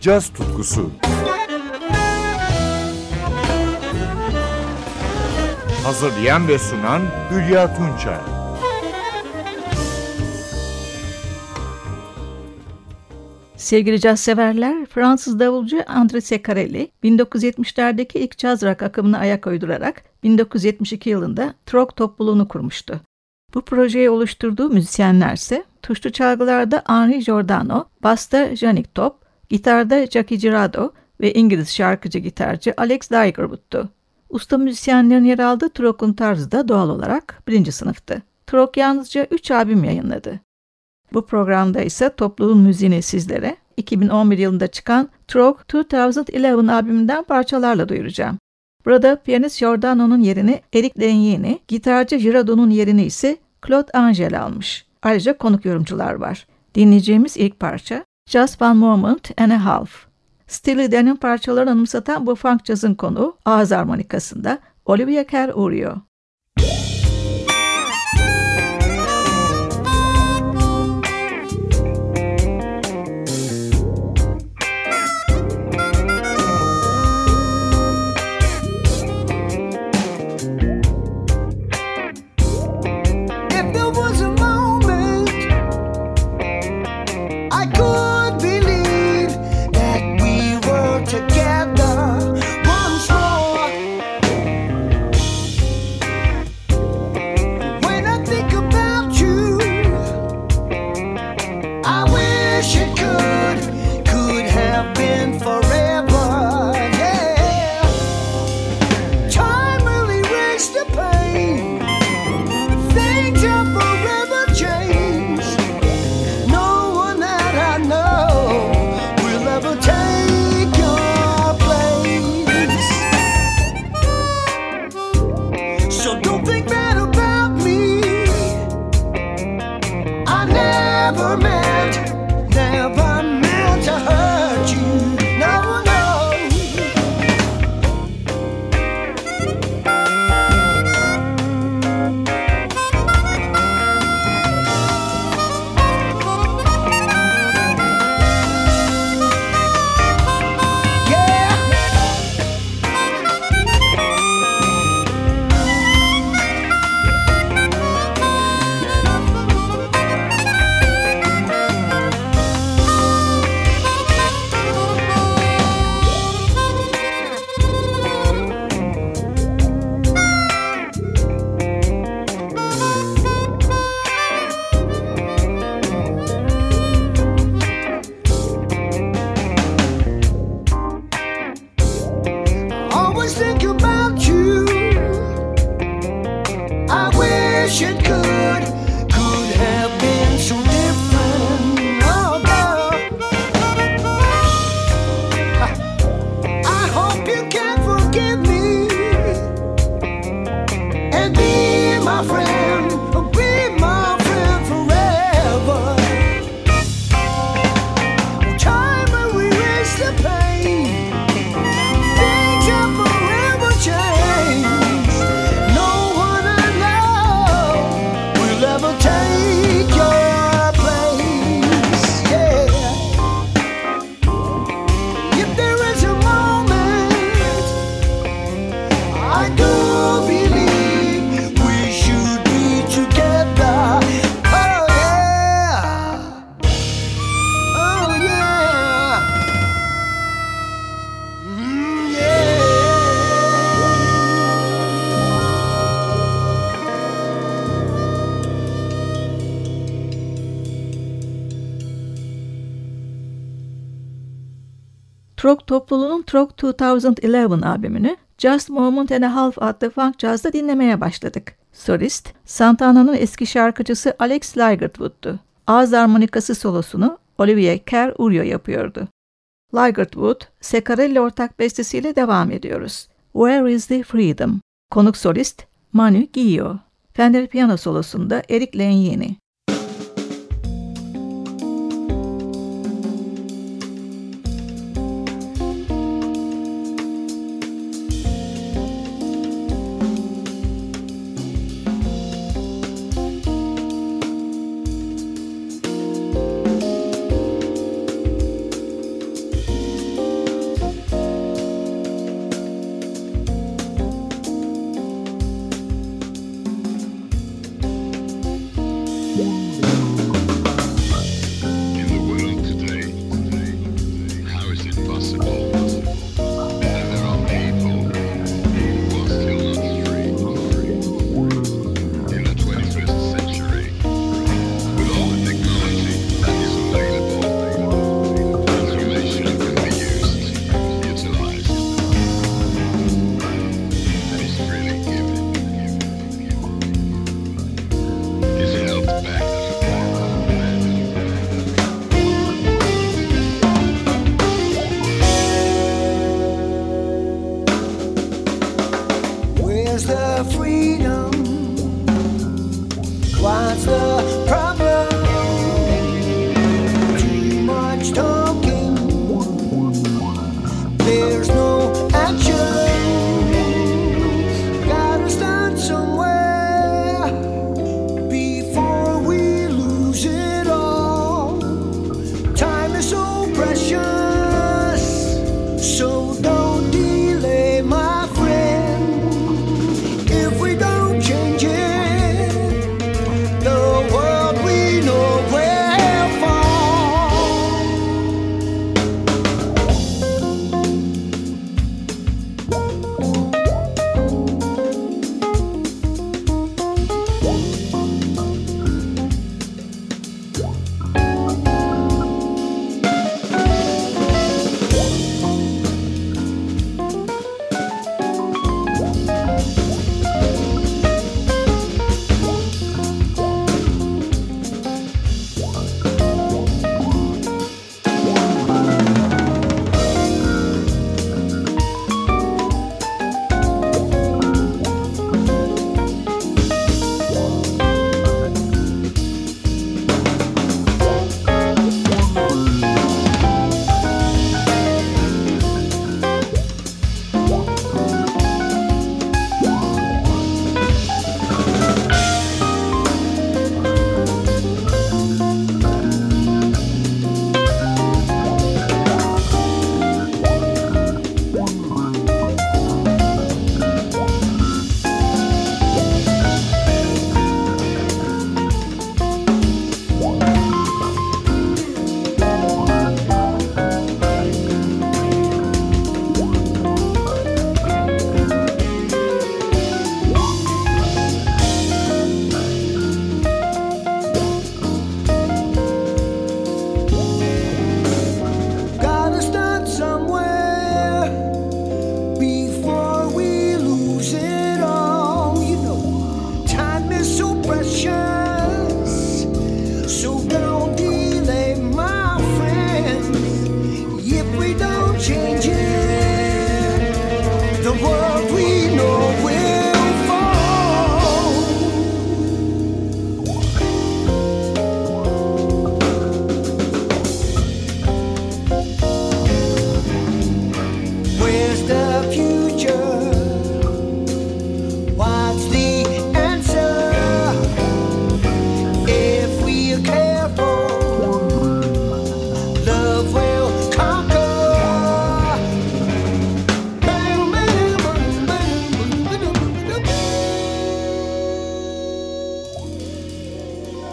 caz tutkusu. Hazırlayan ve sunan Hülya Tunçay. Sevgili caz severler, Fransız davulcu André Secarelli, 1970'lerdeki ilk caz rock akımına ayak uydurarak 1972 yılında Trok topluluğunu kurmuştu. Bu projeyi oluşturduğu müzisyenler ise tuşlu çalgılarda Henri Giordano, basta Janik Top, gitarda Jackie Girardo ve İngiliz şarkıcı gitarcı Alex Ligerwood'tu. Usta müzisyenlerin yer aldığı Trok'un tarzı da doğal olarak birinci sınıftı. Trok yalnızca 3 albüm yayınladı. Bu programda ise topluluğun müziğini sizlere 2011 yılında çıkan Trok 2011 albümünden parçalarla duyuracağım. Burada piyanist Giordano'nun yerini Eric Lenyeni, gitarcı Girardo'nun yerini ise Claude Angel almış. Ayrıca konuk yorumcular var. Dinleyeceğimiz ilk parça Just One Moment and a Half. Steely Dan'in parçalarını anımsatan bu funk cazın konuğu ağız harmonikasında Olivia Kerr uğruyor. Trok topluluğunun Trok 2011 albümünü Just Moment and a Half adlı funk jazzda dinlemeye başladık. Solist, Santana'nın eski şarkıcısı Alex Ligertwood'du. Ağız harmonikası solosunu Olivier Kerr Urio yapıyordu. Ligertwood, Secarelli ortak bestesiyle devam ediyoruz. Where is the Freedom? Konuk solist Manu Gio. Fender piyano solosunda Eric Lenyeni. 花车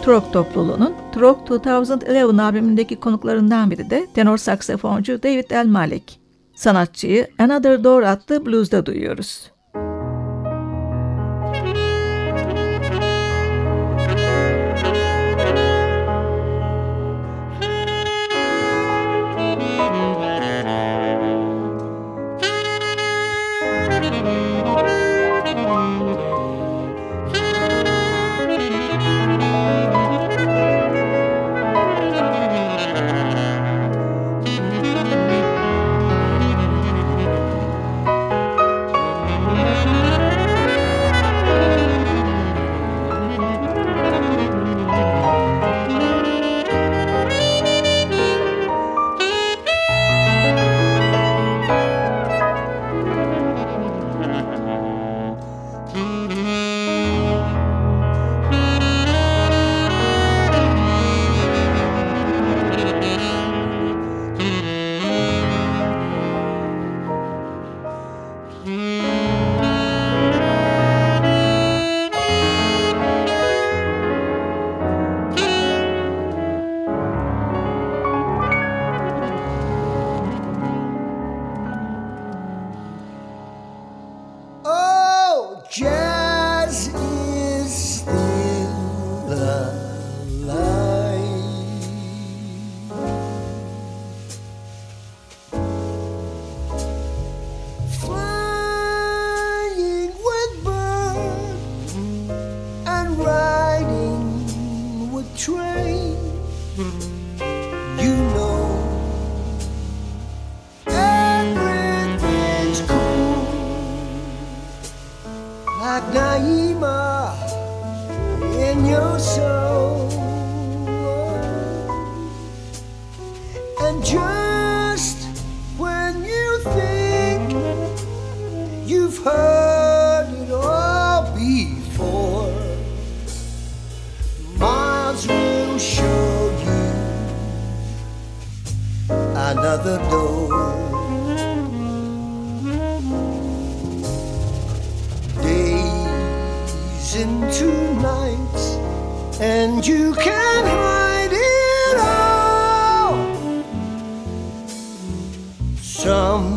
Trok topluluğunun Trok 2011 albümündeki konuklarından biri de tenor saksafoncu David El Malek. Sanatçıyı Another Door adlı blues'da duyuyoruz. like Naima in your soul. And just when you think you've heard it all before, Mars will show you another door. And you can't hide it all. Somewhere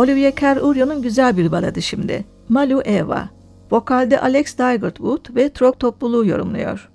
Olivier Carrurio'nun güzel bir baladı şimdi. Malu Eva. Vokalde Alex Dygert ve Trok topluluğu yorumluyor.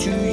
to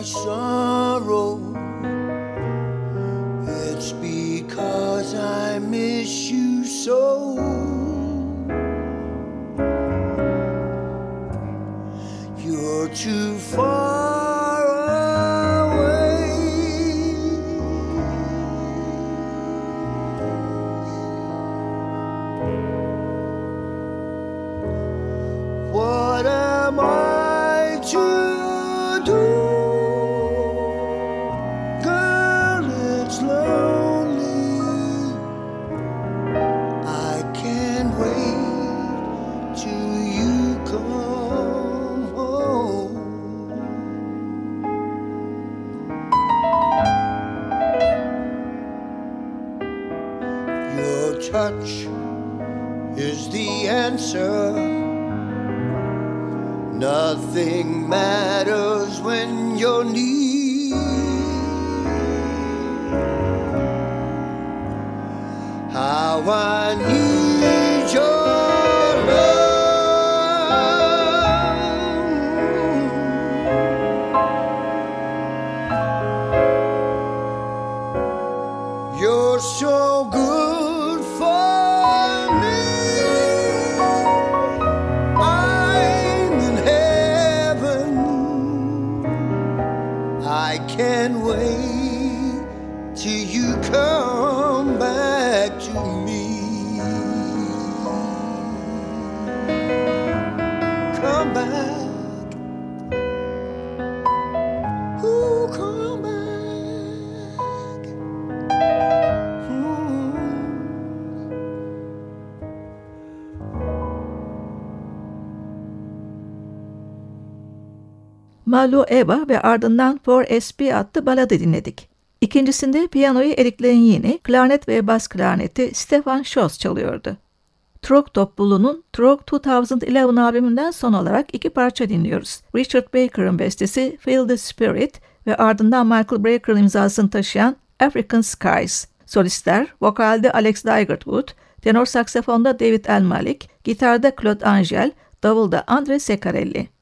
paixão. touch is the answer. Nothing matters when you're near. How I need. Malu Eva ve ardından 4SP adlı baladı dinledik. İkincisinde piyanoyu Eric Legnini, klarnet ve bas klarneti Stefan Scholz çalıyordu. Trog topluluğunun Trog 2011 albümünden son olarak iki parça dinliyoruz. Richard Baker'ın bestesi Feel the Spirit ve ardından Michael Brecker imzasını taşıyan African Skies. Solistler, vokalde Alex Digertwood, tenor saksafonda David El Malik, gitarda Claude Angel, davulda Andre Secarelli.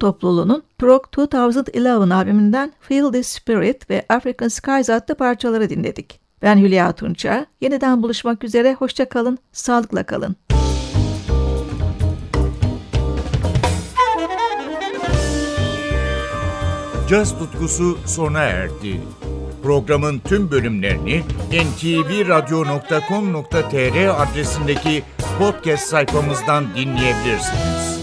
Topluluğunun Prog 2011 albümünden Feel the Spirit ve African Skies adlı parçaları dinledik. Ben Hülya Tunça. Yeniden buluşmak üzere. Hoşça kalın, sağlıkla kalın. Caz tutkusu sona erdi. Programın tüm bölümlerini ntvradio.com.tr adresindeki podcast sayfamızdan dinleyebilirsiniz.